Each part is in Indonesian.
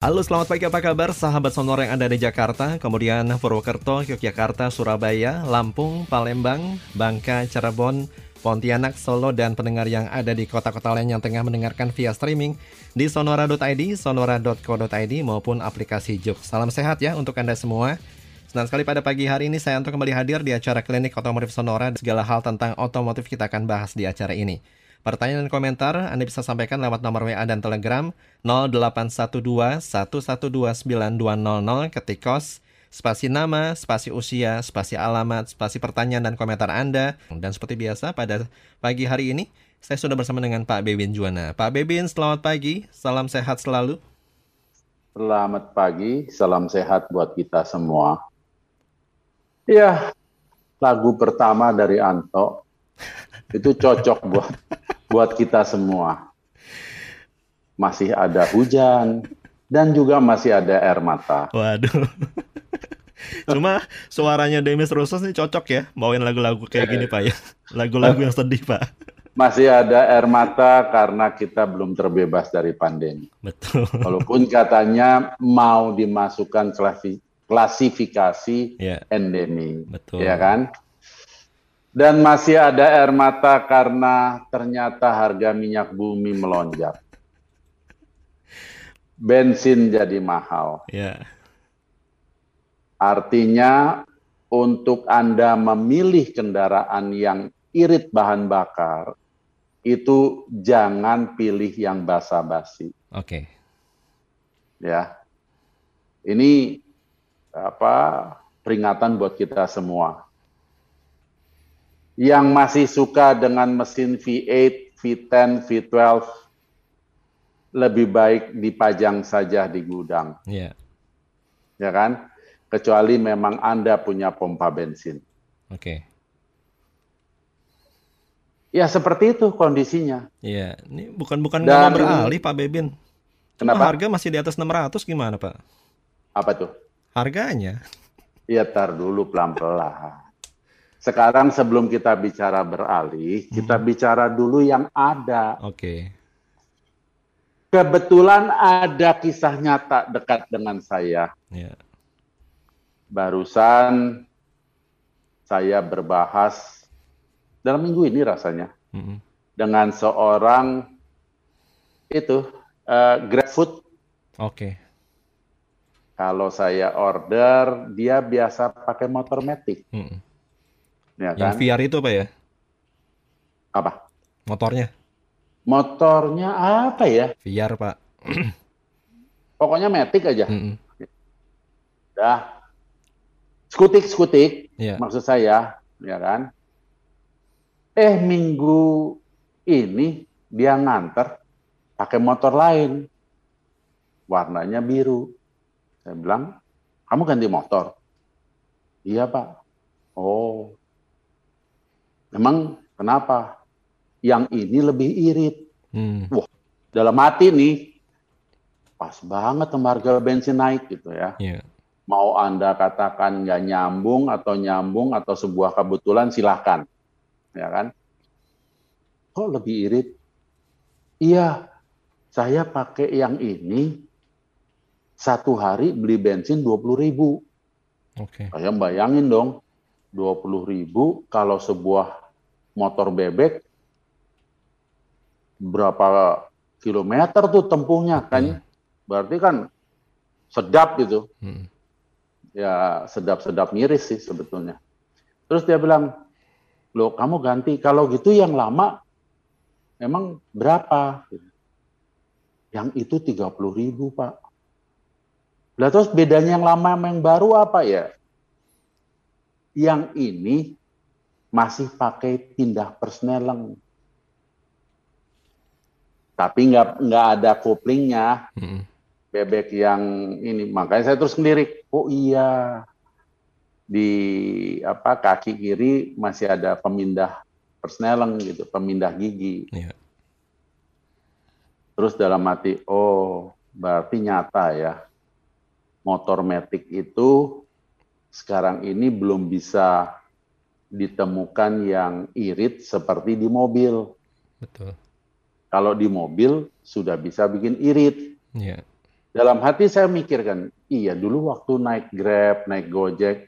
Halo selamat pagi apa kabar sahabat sonor yang ada di Jakarta, kemudian Purwokerto, Yogyakarta, Surabaya, Lampung, Palembang, Bangka, Cirebon, Pontianak, Solo, dan pendengar yang ada di kota-kota lain yang tengah mendengarkan via streaming di sonora.id, sonora.co.id maupun aplikasi Juk. Salam sehat ya untuk Anda semua. Senang sekali pada pagi hari ini saya untuk kembali hadir di acara klinik otomotif Sonora. Segala hal tentang otomotif kita akan bahas di acara ini. Pertanyaan dan komentar Anda bisa sampaikan lewat nomor WA dan Telegram 0812 1129200 ketik kos spasi nama, spasi usia, spasi alamat, spasi pertanyaan dan komentar Anda. Dan seperti biasa pada pagi hari ini saya sudah bersama dengan Pak Bebin Juwana. Pak Bebin, selamat pagi. Salam sehat selalu. Selamat pagi, salam sehat buat kita semua. Ya, lagu pertama dari Anto itu cocok buat buat kita semua. Masih ada hujan dan juga masih ada air mata. Waduh. Cuma suaranya Demis Rosos ini cocok ya bawain lagu-lagu kayak gini Pak ya. Lagu-lagu yang sedih Pak. Masih ada air mata karena kita belum terbebas dari pandemi. Betul. Walaupun katanya mau dimasukkan klasifikasi yeah. endemi. Betul. Ya kan? Dan masih ada air mata karena ternyata harga minyak bumi melonjak. Bensin jadi mahal. Yeah. Artinya untuk Anda memilih kendaraan yang irit bahan bakar, itu jangan pilih yang basa-basi. Oke. Okay. Ya. Ini apa peringatan buat kita semua yang masih suka dengan mesin V8, V10, V12 lebih baik dipajang saja di gudang. Yeah. Ya kan? Kecuali memang Anda punya pompa bensin. Oke. Okay. Ya seperti itu kondisinya. Iya, ini bukan bukan mau beralih Pak Bebin. Cuma kenapa? harga masih di atas 600 gimana Pak? Apa tuh? Harganya. Iya, tar dulu pelan-pelan. Sekarang sebelum kita bicara beralih, hmm. kita bicara dulu yang ada. Oke. Okay. Kebetulan ada kisah nyata dekat dengan saya. Yeah. Barusan saya berbahas dalam minggu ini rasanya hmm. dengan seorang itu uh, GrabFood. Oke. Okay. Kalau saya order, dia biasa pakai motor metik. Hmm Ya, kan? Yang VR itu apa ya? Apa? Motornya. Motornya apa ya? VR, Pak. Pokoknya metik aja. Mm -mm. Dah. Skutik, skutik. Yeah. Maksud saya, ya kan? Eh, minggu ini dia nganter pakai motor lain. Warnanya biru. Saya bilang, kamu ganti motor? Iya, Pak. Oh, Memang kenapa? Yang ini lebih irit. Hmm. Wah, dalam hati nih, pas banget harga bensin naik gitu ya. Yeah. Mau Anda katakan nggak nyambung atau nyambung atau sebuah kebetulan silahkan. Ya kan? Kok lebih irit? Iya, saya pakai yang ini satu hari beli bensin 20 ribu. Oke. Okay. Saya bayangin dong, 20 ribu kalau sebuah motor bebek berapa kilometer tuh tempuhnya kan? Hmm. berarti kan sedap gitu. Hmm. ya sedap-sedap miris sih sebetulnya. Terus dia bilang lo kamu ganti. Kalau gitu yang lama emang berapa? Yang itu 30 ribu pak. Lah terus bedanya yang lama sama yang baru apa ya yang ini masih pakai pindah persneleng. Tapi nggak nggak ada koplingnya. Hmm. Bebek yang ini, makanya saya terus sendiri. Oh iya, di apa kaki kiri masih ada pemindah persneleng gitu, pemindah gigi. Yeah. Terus dalam hati, oh berarti nyata ya, motor metik itu sekarang ini belum bisa ditemukan yang irit seperti di mobil. Betul. Kalau di mobil sudah bisa bikin irit. Yeah. Dalam hati saya mikirkan, iya dulu waktu naik Grab, naik Gojek,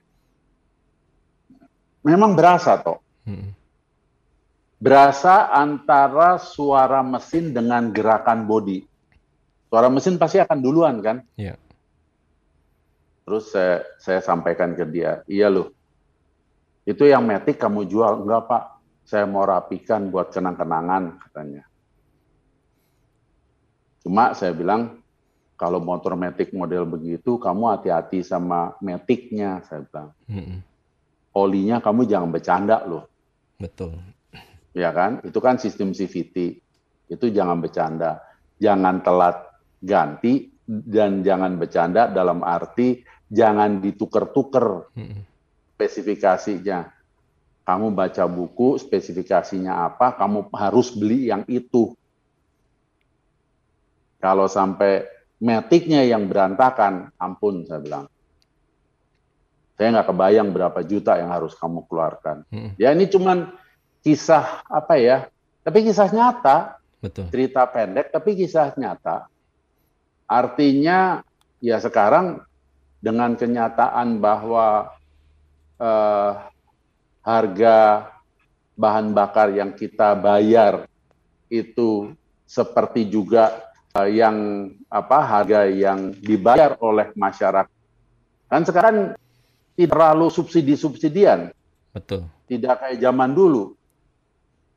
memang berasa toh. Hmm. Berasa antara suara mesin dengan gerakan body. Suara mesin pasti akan duluan kan? Iya. Terus saya, saya sampaikan ke dia, iya loh, itu yang metik kamu jual? Enggak pak, saya mau rapikan buat kenang-kenangan katanya. Cuma saya bilang, kalau motor metik model begitu, kamu hati-hati sama metiknya, saya bilang. Mm-hmm. Olinya kamu jangan bercanda loh. Betul. Ya kan? Itu kan sistem CVT. Itu jangan bercanda. Jangan telat ganti dan jangan bercanda dalam arti jangan ditukar-tukar spesifikasinya. Kamu baca buku, spesifikasinya apa, kamu harus beli yang itu. Kalau sampai metiknya yang berantakan, ampun saya bilang. Saya nggak kebayang berapa juta yang harus kamu keluarkan. Hmm. Ya ini cuman kisah apa ya? Tapi kisah nyata. Betul. Cerita pendek tapi kisah nyata. Artinya ya sekarang dengan kenyataan bahwa eh, harga bahan bakar yang kita bayar itu seperti juga uh, yang apa harga yang dibayar oleh masyarakat. Kan sekarang tidak terlalu subsidi-subsidian. Betul. Tidak kayak zaman dulu.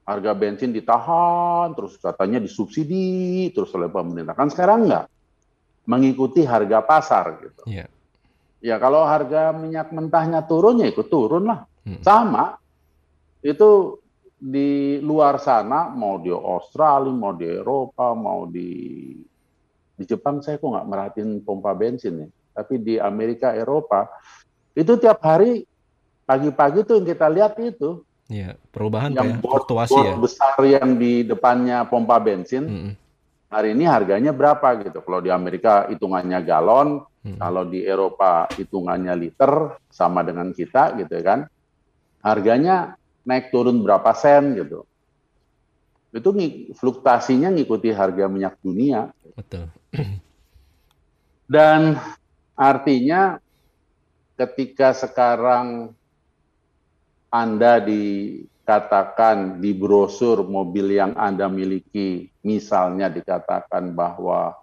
Harga bensin ditahan, terus katanya disubsidi, terus oleh pemerintah. Kan sekarang enggak. Mengikuti harga pasar gitu. Yeah. Ya kalau harga minyak mentahnya turun ya ikut turun lah. Hmm. Sama. Itu di luar sana mau di Australia, mau di Eropa, mau di di Jepang saya kok nggak merhatiin pompa bensin ya. Tapi di Amerika, Eropa itu tiap hari pagi-pagi tuh yang kita lihat itu. Ya, perubahan yang board, board ya. besar yang di depannya pompa bensin. -hmm. Hari ini harganya berapa gitu. Kalau di Amerika hitungannya galon, -hmm. kalau di Eropa hitungannya liter sama dengan kita gitu kan. Harganya naik turun berapa sen gitu. Itu fluktuasinya ngikuti harga minyak dunia. Betul. Dan artinya ketika sekarang Anda dikatakan di brosur mobil yang Anda miliki, misalnya dikatakan bahwa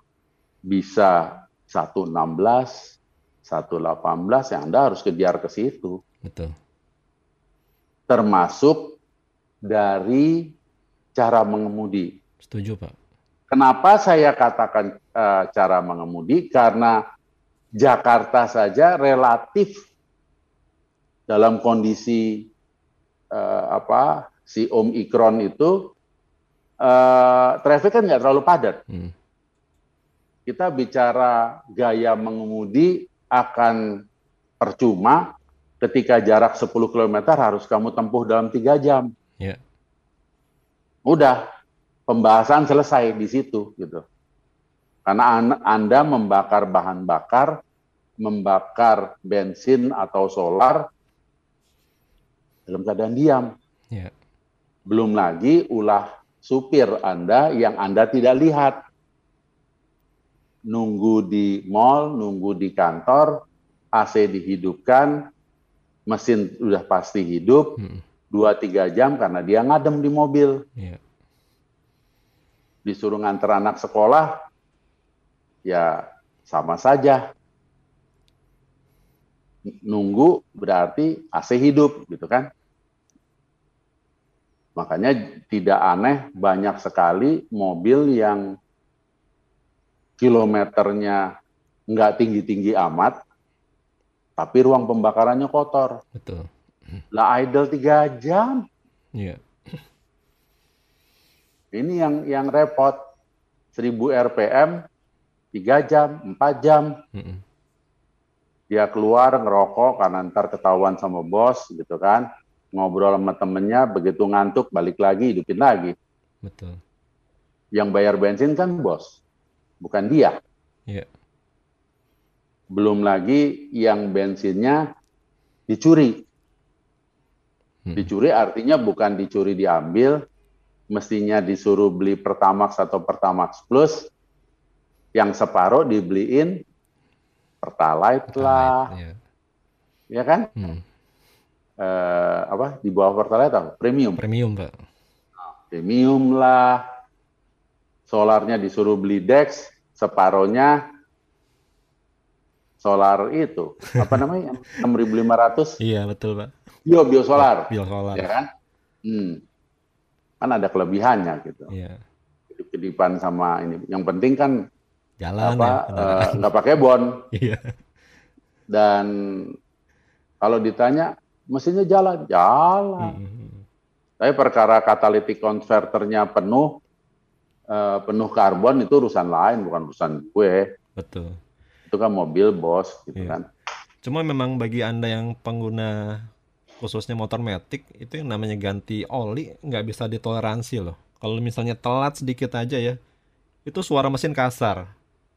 bisa 116, 118, ya Anda harus kejar ke situ. Betul termasuk dari cara mengemudi. Setuju, Pak. Kenapa saya katakan uh, cara mengemudi? Karena Jakarta saja relatif dalam kondisi uh, apa si Omikron itu uh, traffic kan nggak terlalu padat. Hmm. Kita bicara gaya mengemudi akan percuma ketika jarak 10 km harus kamu tempuh dalam tiga jam. Yeah. Udah, pembahasan selesai di situ gitu. Karena Anda membakar bahan bakar, membakar bensin atau solar dalam keadaan diam. Yeah. Belum lagi ulah supir Anda yang Anda tidak lihat. Nunggu di mall, nunggu di kantor, AC dihidupkan, mesin udah pasti hidup hmm. dua tiga jam karena dia ngadem di mobil. Yeah. Disuruh nganter anak sekolah, ya sama saja. Nunggu berarti AC hidup gitu kan. Makanya tidak aneh banyak sekali mobil yang kilometernya nggak tinggi-tinggi amat, tapi ruang pembakarannya kotor. Betul. Lah idle tiga jam. Iya. Ini yang yang repot. 1000 RPM tiga jam, empat jam. Mm -mm. Dia keluar ngerokok karena ntar ketahuan sama bos gitu kan. Ngobrol sama temennya, begitu ngantuk balik lagi, hidupin lagi. Betul. Yang bayar bensin kan bos, bukan dia. Iya. Yeah. Belum lagi yang bensinnya dicuri. Hmm. Dicuri artinya bukan dicuri diambil, mestinya disuruh beli Pertamax atau Pertamax Plus, Yang separuh dibeliin Pertalite lah, Iya. ya kan? Hmm. Eh, apa di bawah Pertalite apa? Premium. Premium, Pak. Premium lah. Solarnya disuruh beli Dex, separohnya solar itu. Apa namanya? 6.500. Iya, betul, Pak. Bio biosolar, Biosolar. ya kan? Hmm. Kan ada kelebihannya gitu. Iya. Kedip-kedipan sama ini. Yang penting kan Jalan apa ya. eh, nggak pakai bon Iya. dan kalau ditanya mesinnya jalan, jalan. Hmm. Tapi perkara katalitik konverternya penuh, eh, penuh karbon itu urusan lain, bukan urusan gue. Betul. Itu kan mobil bos, gitu Iya. kan. Cuma memang bagi Anda yang pengguna khususnya motor metik itu yang namanya ganti oli nggak bisa ditoleransi loh. Kalau misalnya telat sedikit aja ya, itu suara mesin kasar.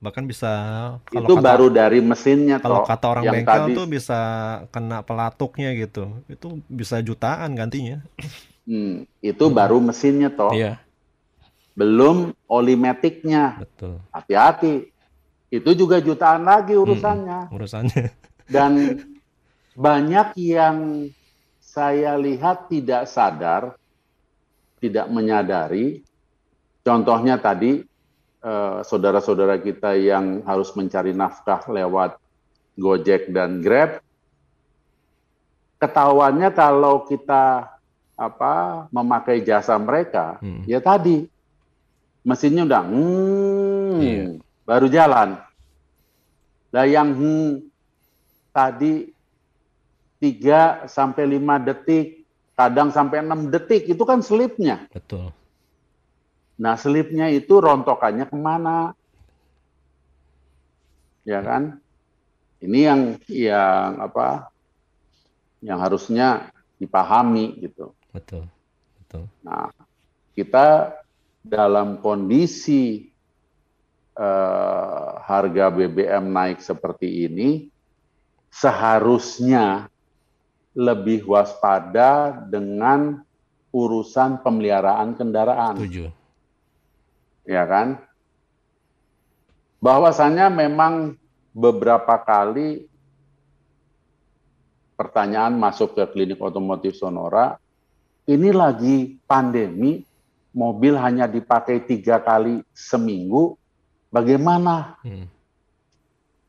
Bahkan bisa kalau itu kata, baru dari mesinnya kalau toh. kata orang yang bengkel tadi, tuh bisa kena pelatuknya gitu. Itu bisa jutaan gantinya. hmm, itu baru mesinnya toh. Iya, Belum oli metiknya. betul. Hati-hati. Itu juga jutaan lagi urusannya. Urusannya. Dan banyak yang saya lihat tidak sadar, tidak menyadari. Contohnya tadi eh, saudara-saudara kita yang harus mencari nafkah lewat Gojek dan Grab, ketahuannya kalau kita apa memakai jasa mereka, Hmm. ya tadi mesinnya udah hmm, Iya. baru jalan. Nah yang hmm, tadi 3 sampai 5 detik, kadang sampai 6 detik itu kan selipnya. Betul. Nah, selipnya itu rontokannya ke mana? Ya kan? Ini yang yang apa? Yang harusnya dipahami gitu. Betul. Betul. Nah, kita dalam kondisi eh, harga BBM naik seperti ini, seharusnya lebih waspada dengan urusan pemeliharaan kendaraan, Setuju. Ya kan? Bahwasannya memang beberapa kali pertanyaan masuk ke klinik otomotif Sonora, ini lagi pandemi, mobil hanya dipakai tiga kali seminggu, bagaimana? Hmm.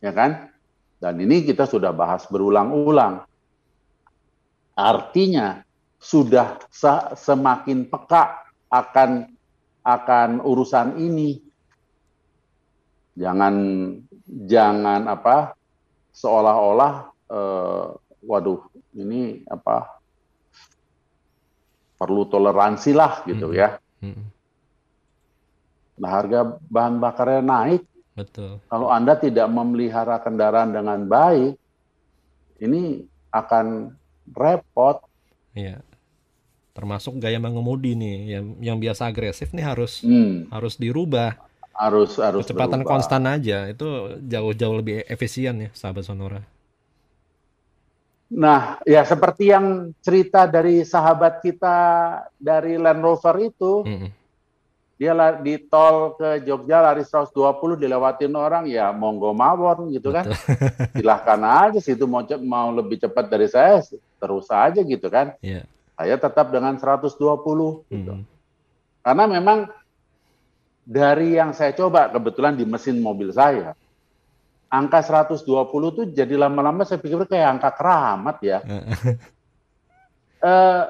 Ya kan? Dan ini kita sudah bahas berulang-ulang. Artinya sudah semakin peka akan akan urusan ini. Jangan jangan apa seolah-olah eh, waduh ini apa perlu toleransi lah gitu Hmm. ya. Hmm. Nah, harga bahan bakarnya naik, Betul. kalau Anda tidak memelihara kendaraan dengan baik, ini akan repot. Iya. Termasuk gaya mengemudi nih yang yang biasa agresif nih harus Hmm, harus dirubah. harus harus Kecepatan berubah. konstan aja itu jauh-jauh lebih efisien ya sahabat Sonora. Nah, ya seperti yang cerita dari sahabat kita dari Land Rover itu, Mm-mm. dia di tol ke Jogja lari 120 dilewatin orang, ya monggo mawon gitu kan. Silahkan aja situ mau mau lebih cepat dari saya terus aja gitu kan. Iya. Saya tetap dengan 120 gitu. Mm. Karena memang dari yang saya coba kebetulan di mesin mobil saya, angka 120 tuh jadi lama-lama saya pikir kayak angka keramat ya. Eh,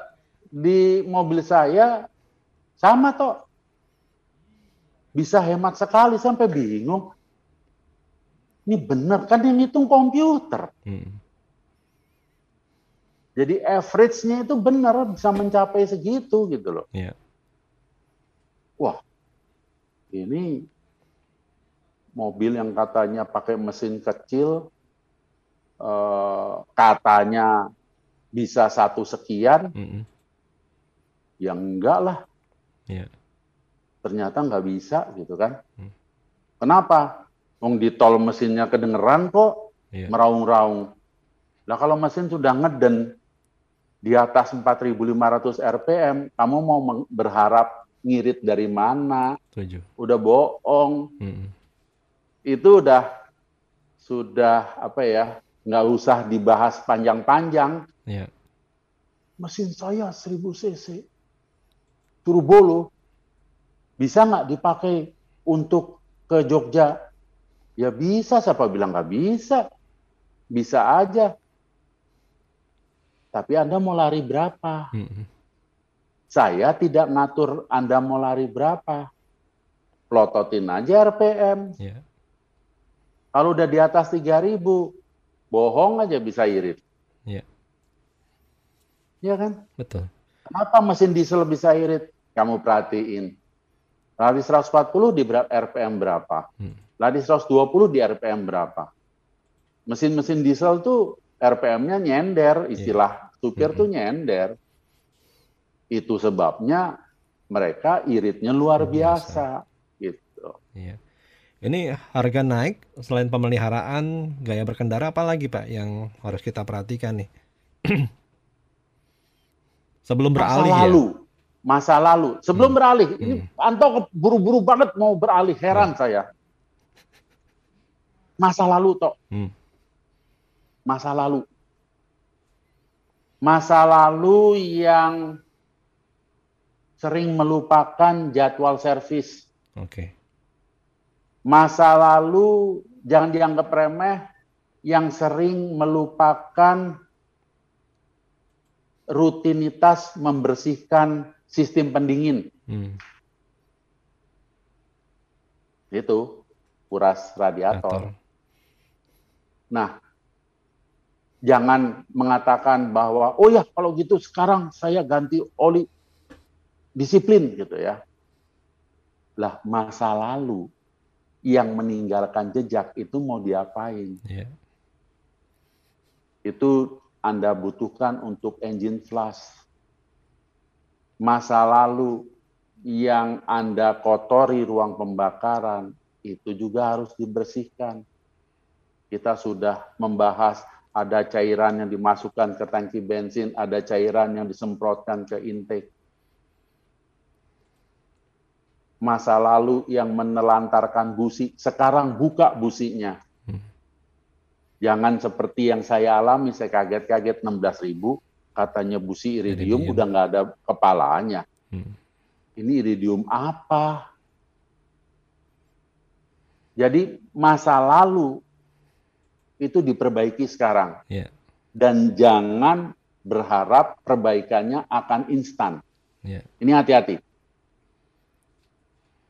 di mobil saya sama toh. Bisa hemat sekali sampai bingung. Ini bener kan yang hitung komputer. Mm. Jadi average-nya itu benar bisa mencapai segitu gitu loh. Iya. Wah, ini mobil yang katanya pakai mesin kecil, eh, katanya bisa satu sekian, Mm-mm. ya enggak lah. Iya. Ternyata nggak bisa gitu kan. Hmm. Kenapa? Wong di tol mesinnya kedengeran kok Iya. meraung-raung. Nah kalau mesin sudah ngeden di atas 4.500 RPM, kamu mau berharap ngirit dari mana? Setuju. Udah bohong. Mm-mm. itu udah sudah apa ya nggak usah dibahas panjang-panjang. Ya. Mesin saya 1000 cc turbo loh, bisa nggak dipakai untuk ke Jogja? Ya bisa, siapa bilang nggak bisa? Bisa aja. Tapi Anda mau lari berapa? Mm-mm. Saya tidak ngatur Anda mau lari berapa. Plototin aja RPM. Ya. Kalau udah di atas 3000, bohong aja bisa irit. Ya. Iya kan? Betul. Kenapa mesin diesel bisa irit? Kamu perhatiin. Lari 140 di RPM berapa? Hmm. Lari 120 di RPM berapa? Mesin-mesin diesel tuh RPM-nya nyender, istilah supir Mm-mm. tuh nyender. Itu sebabnya mereka iritnya luar biasa. biasa. Gitu. Iya. Ini harga naik selain pemeliharaan gaya berkendara apa lagi Pak yang harus kita perhatikan nih? Sebelum Masa beralih ya. lalu, masa lalu. Sebelum Hmm. beralih, ini Hmm. Anto buru-buru banget mau beralih, heran saya. Masa lalu toh. Hmm. masa lalu. Masa lalu yang sering melupakan jadwal servis. Oke. Masa lalu jangan dianggap remeh yang sering melupakan rutinitas membersihkan sistem pendingin. Hmm. Itu kuras radiator. Ator. Nah, jangan mengatakan bahwa oh ya kalau gitu sekarang saya ganti oli disiplin gitu ya. Lah masa lalu yang meninggalkan jejak itu mau diapain? Iya. Itu Anda butuhkan untuk engine flush. Masa lalu yang Anda kotori ruang pembakaran itu juga harus dibersihkan. Kita sudah membahas ada cairan yang dimasukkan ke tangki bensin, ada cairan yang disemprotkan ke intake. Masa lalu yang menelantarkan busi, sekarang buka businya. Hmm. Jangan seperti yang saya alami, saya kaget-kaget 16 ribu, katanya busi iridium, Iridium. udah nggak ada kepalanya. Hmm. Ini iridium apa? Jadi masa lalu itu diperbaiki sekarang. Iya. Dan jangan berharap perbaikannya akan instan. Iya. Ini hati-hati.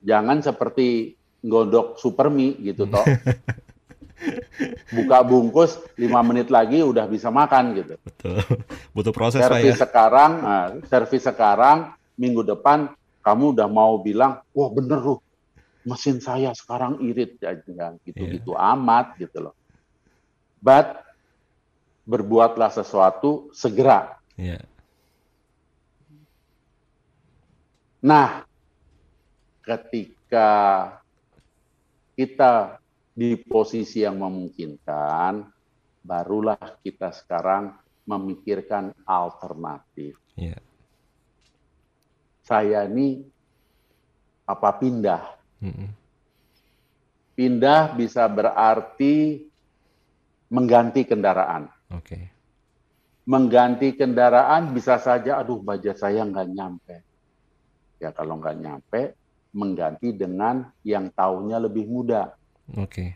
Jangan seperti gondok supermi gitu toh. Buka bungkus, lima menit lagi udah bisa makan gitu. Betul. Butuh proses Pak ya. servis sekarang, nah, servis sekarang, minggu depan kamu udah mau bilang, wah bener loh, mesin saya sekarang irit, ya, jangan gitu-gitu amat gitu loh. But berbuatlah sesuatu segera. Iya. Nah, ketika kita di posisi yang memungkinkan, barulah kita sekarang memikirkan alternatif. Iya. Saya ini apa pindah? Mm-mm. Pindah bisa berarti mengganti kendaraan. Oke. Mengganti kendaraan bisa saja, aduh budget saya nggak nyampe. Ya kalau nggak nyampe, mengganti dengan yang tahunnya lebih muda. Oke.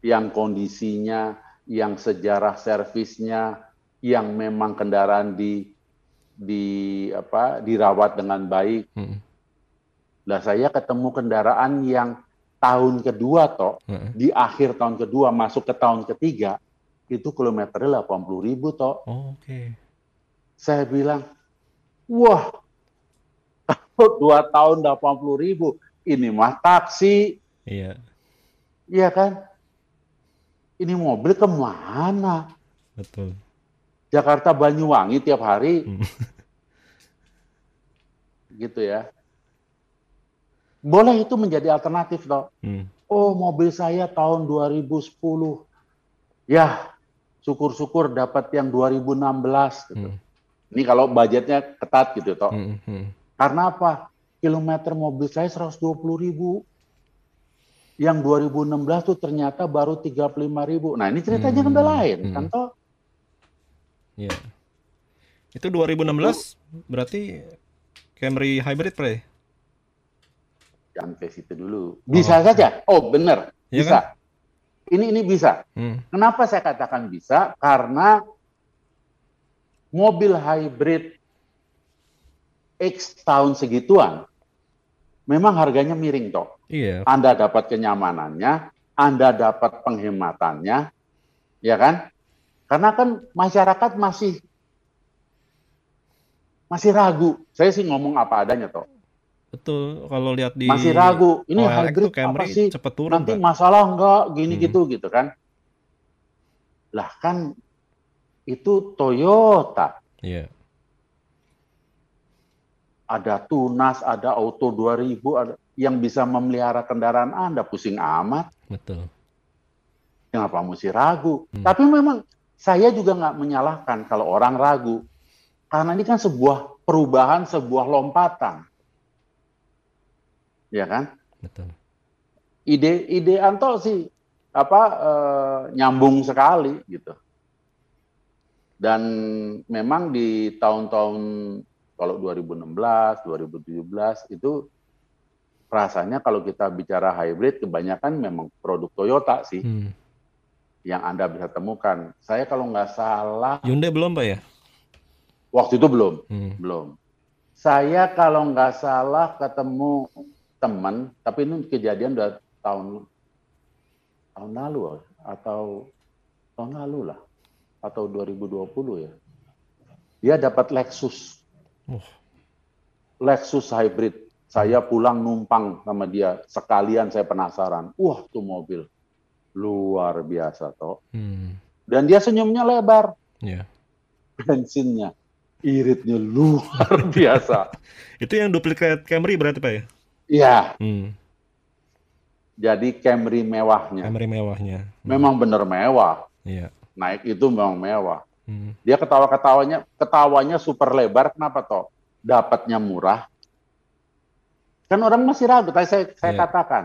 yang kondisinya, yang sejarah servisnya, yang memang kendaraan di di apa dirawat dengan baik. Mm-mm. Lah saya ketemu kendaraan yang tahun kedua toh, Heeh. di akhir tahun kedua masuk ke tahun ketiga itu kilometernya 80 ribu toh. Oh, Oke. Saya bilang, wah, kalau dua tahun 80 ribu, ini mah taksi, Iya. iya kan? Ini mobil ke mana? Betul. Jakarta Banyuwangi tiap hari Hmm. gitu ya. Boleh itu menjadi alternatif toh. Hmm. Oh, mobil saya tahun 2010. Ya, syukur-syukur dapat yang 2016 gitu. Hmm. Ini kalau budgetnya ketat gitu toh. Hmm. Hmm. Karena apa? Kilometer mobil saya 120 ribu. Yang 2016 tuh ternyata baru 35 ribu. Nah ini ceritanya kan Hmm, lain, hmm. kan toh? Iya. Itu 2016 berarti Camry hybrid, Pre? Jangan ke situ dulu. Bisa saja. Oh benar, Iya bisa. Ini ini bisa. Hmm. Kenapa saya katakan bisa? Karena mobil hybrid X tahun segituan memang harganya miring toh. Iya. Anda dapat kenyamanannya, Anda dapat penghematannya, ya kan? Karena kan masyarakat masih masih ragu. Saya sih ngomong apa adanya toh. Betul. Kalau lihat di Masih ragu. Ini OLX hybrid Camry apa sih? cepet turun, Nanti Pak. masalah enggak gini Hmm. gitu gitu kan? Lah kan itu Toyota. Iya. Ada Tunas, ada Auto 2000, ada yang bisa memelihara kendaraan Anda pusing amat. Betul. Kenapa mesti ragu? Hmm. Tapi memang saya juga nggak menyalahkan kalau orang ragu. Karena ini kan sebuah perubahan, sebuah lompatan. Ya kan? Betul. Ide ide Anto sih apa eh, nyambung sekali gitu. Dan memang di tahun-tahun kalau 2016, 2017 itu rasanya kalau kita bicara hybrid kebanyakan memang produk Toyota sih Hmm. yang Anda bisa temukan. Saya kalau nggak salah, Hyundai belum, Pak ya? waktu itu belum, Hmm. belum. Saya kalau nggak salah ketemu teman, tapi ini kejadian udah tahun tahun lalu atau tahun lalu lah, atau 2020 ya. Dia dapat Lexus. Lexus hybrid. Saya pulang numpang sama dia, sekalian saya penasaran. Wah, tuh mobil luar biasa toh. Hmm. Dan dia senyumnya lebar. Iya. bensinnya iritnya luar biasa. Itu yang duplikat Camry berarti, Pak ya? Iya, Hmm. jadi Camry mewahnya. Camry mewahnya. Hmm. Memang benar mewah. Iya. Naik itu memang mewah. Hmm. Dia ketawa-ketawanya, ketawanya super lebar. Kenapa toh? Dapatnya murah. Kan orang masih ragu. Tadi saya, saya Iya. katakan,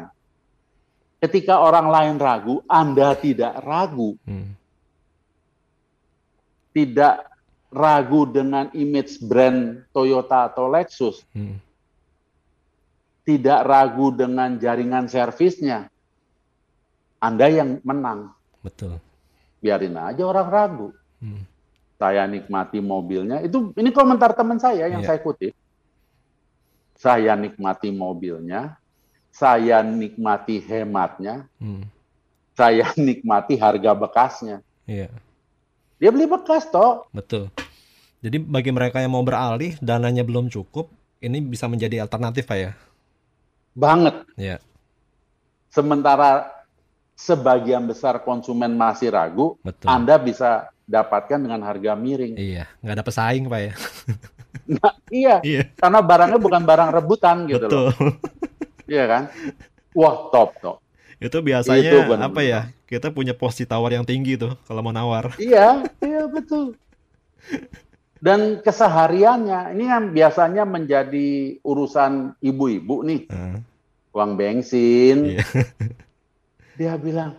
ketika orang lain ragu, Anda tidak ragu. Hmm. Tidak ragu dengan image brand Toyota atau Lexus. Hmm. Tidak ragu dengan jaringan servisnya, Anda yang menang. Betul. Biarin aja orang ragu. Hmm. Saya nikmati mobilnya. Itu ini komentar teman saya yang Iya. saya kutip. Saya nikmati mobilnya, saya nikmati hematnya, Hmm. saya nikmati harga bekasnya. Iya. Dia beli bekas toh. Betul. Jadi bagi mereka yang mau beralih, dananya belum cukup, ini bisa menjadi alternatif, Pak ya? Banget. Iya. Sementara sebagian besar konsumen masih ragu, Betul. Anda bisa dapatkan dengan harga miring. Iya, nggak ada pesaing, Pak ya? Iya, Iya. karena barangnya bukan barang rebutan gitu loh. Betul. Iya kan? Wah, top, top. Itu biasanya Itu benar-benar. apa ya? Kita punya posisi tawar yang tinggi tuh kalau mau nawar. Iya, iya betul. Dan kesehariannya, ini kan biasanya menjadi urusan ibu-ibu nih, Nah, uang bensin. Iya. Dia bilang,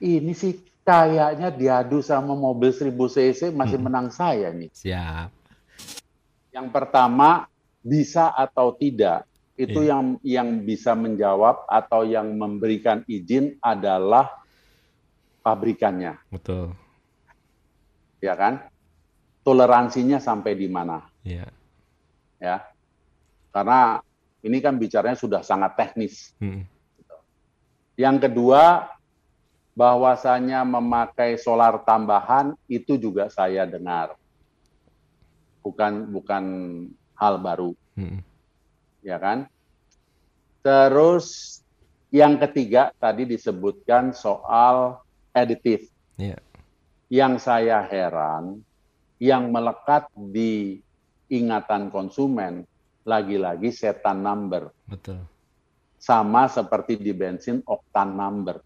ini sih kayaknya diadu sama mobil 1000 cc masih Hmm. menang saya nih. siap. Yang pertama, bisa atau tidak. Itu Iya. yang yang bisa menjawab atau yang memberikan izin adalah pabrikannya, Betul. ya kan? Toleransinya sampai di mana, Iya. ya? Karena ini kan bicaranya sudah sangat teknis. Hmm. Yang kedua, bahwasanya memakai solar tambahan itu juga saya dengar. Bukan bukan hal baru. Hmm. ya kan? Terus yang ketiga tadi disebutkan soal aditif. Iya. Yang saya heran, yang melekat di ingatan konsumen lagi-lagi setan number, Betul. sama seperti di bensin oktan number.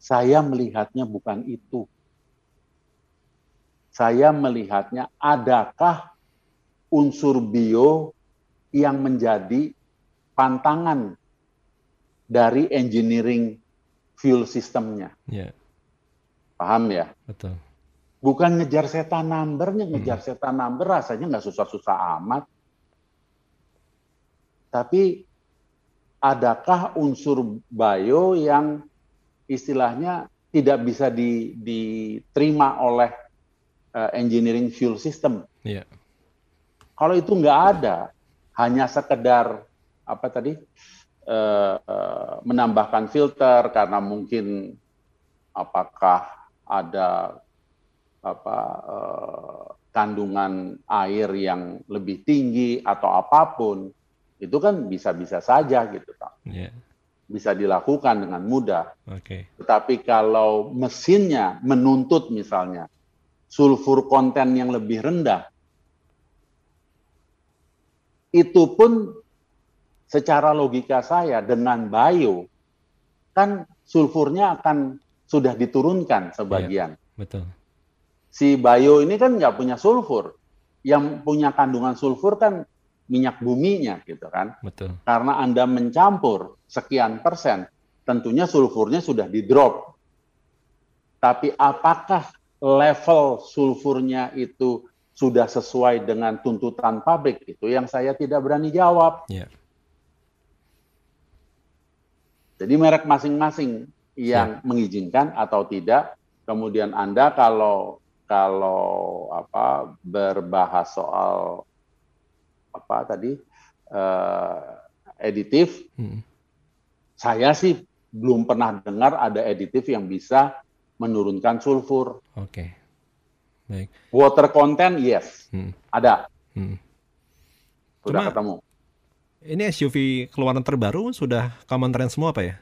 Saya melihatnya bukan itu. Saya melihatnya adakah unsur bio yang menjadi pantangan dari engineering fuel systemnya. Ya, Paham ya? betul. Bukan ngejar setan numbernya, ngejar setan number rasanya nggak susah-susah amat. Tapi adakah unsur bio yang istilahnya tidak bisa di- diterima oleh eh, engineering fuel system? Iya. Kalau itu nggak ada, hanya sekedar apa tadi eh, eh, menambahkan filter karena mungkin apakah ada apa eh, kandungan air yang lebih tinggi atau apa pun itu kan bisa-bisa saja gitu Pak. Iya. bisa dilakukan dengan mudah. Oke. Tetapi kalau mesinnya menuntut misalnya sulfur konten yang lebih rendah, itu pun secara logika saya dengan bio, kan sulfurnya akan sudah diturunkan sebagian. Betul. Si bio ini kan nggak punya sulfur. Yang punya kandungan sulfur kan minyak buminya gitu kan Betul. karena Anda mencampur sekian persen, tentunya sulfurnya sudah di drop. Tapi apakah level sulfurnya itu sudah sesuai dengan tuntutan pabrik? Itu yang saya tidak berani jawab. Iya. Jadi merek masing-masing yang mengizinkan atau tidak. Kemudian Anda kalau kalau apa berbahas soal apa tadi eh, editif, Hmm. saya sih belum pernah dengar ada editif yang bisa menurunkan sulfur. Oke. Baik. Water content, yes, Hmm. ada, Hmm. sudah Cuma- ketemu. Ini SUV keluaran terbaru sudah common trend semua apa ya?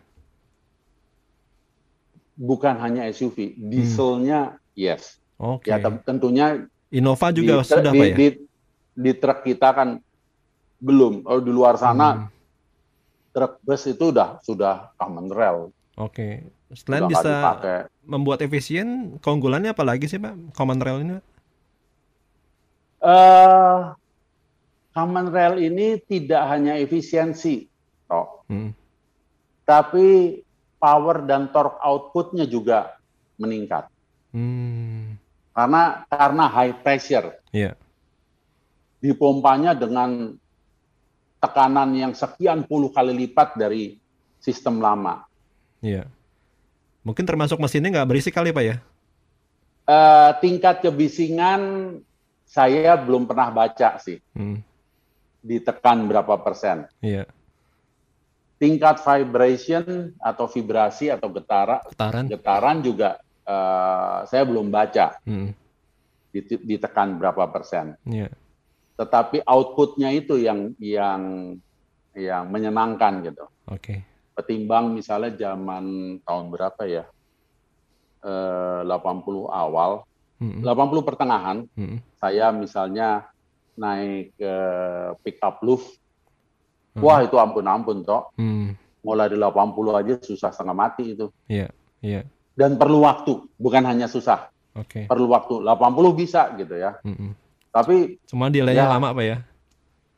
Bukan hanya SUV, dieselnya, yes. Oke. Ya tem- tentunya Innova juga di, sudah di, Pak ya? di, di truk kita kan belum. Kalau di luar sana Hmm. truk bus itu udah sudah common rail, Oke. Selain udah nggak bisa dipakai. membuat efisien, keunggulannya apa lagi sih Pak? Common rail ini? Pak? Eh, common rail ini tidak hanya efisiensi, toh, Hmm. tapi power dan torque outputnya juga meningkat. Hmm. Karena karena high pressure, Iya. dipompanya dengan tekanan yang sekian puluh kali lipat dari sistem lama. Iya. Mungkin termasuk mesinnya nggak berisik kali Pak ya? Eh, tingkat kebisingan saya belum pernah baca sih, Hmm. ditekan berapa persen. Iya. Tingkat vibration atau vibrasi atau getara, Getaran. getaran juga eh, saya belum baca Hmm. dite- ditekan berapa persen. Iya. Tetapi outputnya itu yang yang yang menyenangkan gitu. Oke. Ketimbang misalnya zaman tahun berapa ya? Eh, 80 awal, Hmm. 80 pertengahan, Hmm. saya misalnya naik ke pick up Luft, Hmm. wah itu ampun-ampun toh. Hmm. Mulai di 80 aja susah setengah mati itu. Iya. Iya. Dan perlu waktu, bukan hanya susah, Oke. perlu waktu. 80 bisa gitu ya. Hmm. Tapi Cuma delaynya Ya. lama Pak ya?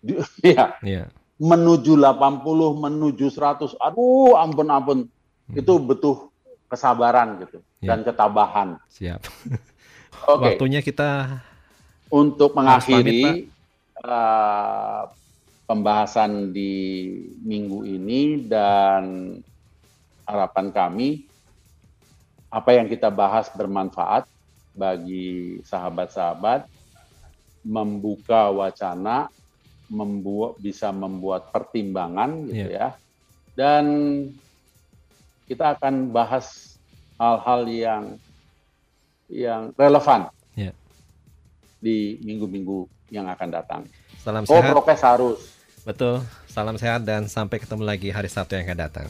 di- ya, Iya. menuju 80, menuju 100, aduh ampun-ampun. Hmm. Itu butuh kesabaran gitu Ya. dan ketabahan. Siap. Oke, Waktunya kita untuk pamit, mengakhiri eh, pembahasan di minggu ini dan harapan kami apa yang kita bahas bermanfaat bagi sahabat-sahabat, membuka wacana, membuat bisa membuat pertimbangan gitu ya. Dan kita akan bahas hal-hal yang yang relevan Ya. di minggu-minggu yang akan datang. salam Oh, sehat. prokes harus. Betul. Salam sehat dan sampai ketemu lagi hari Sabtu yang akan datang.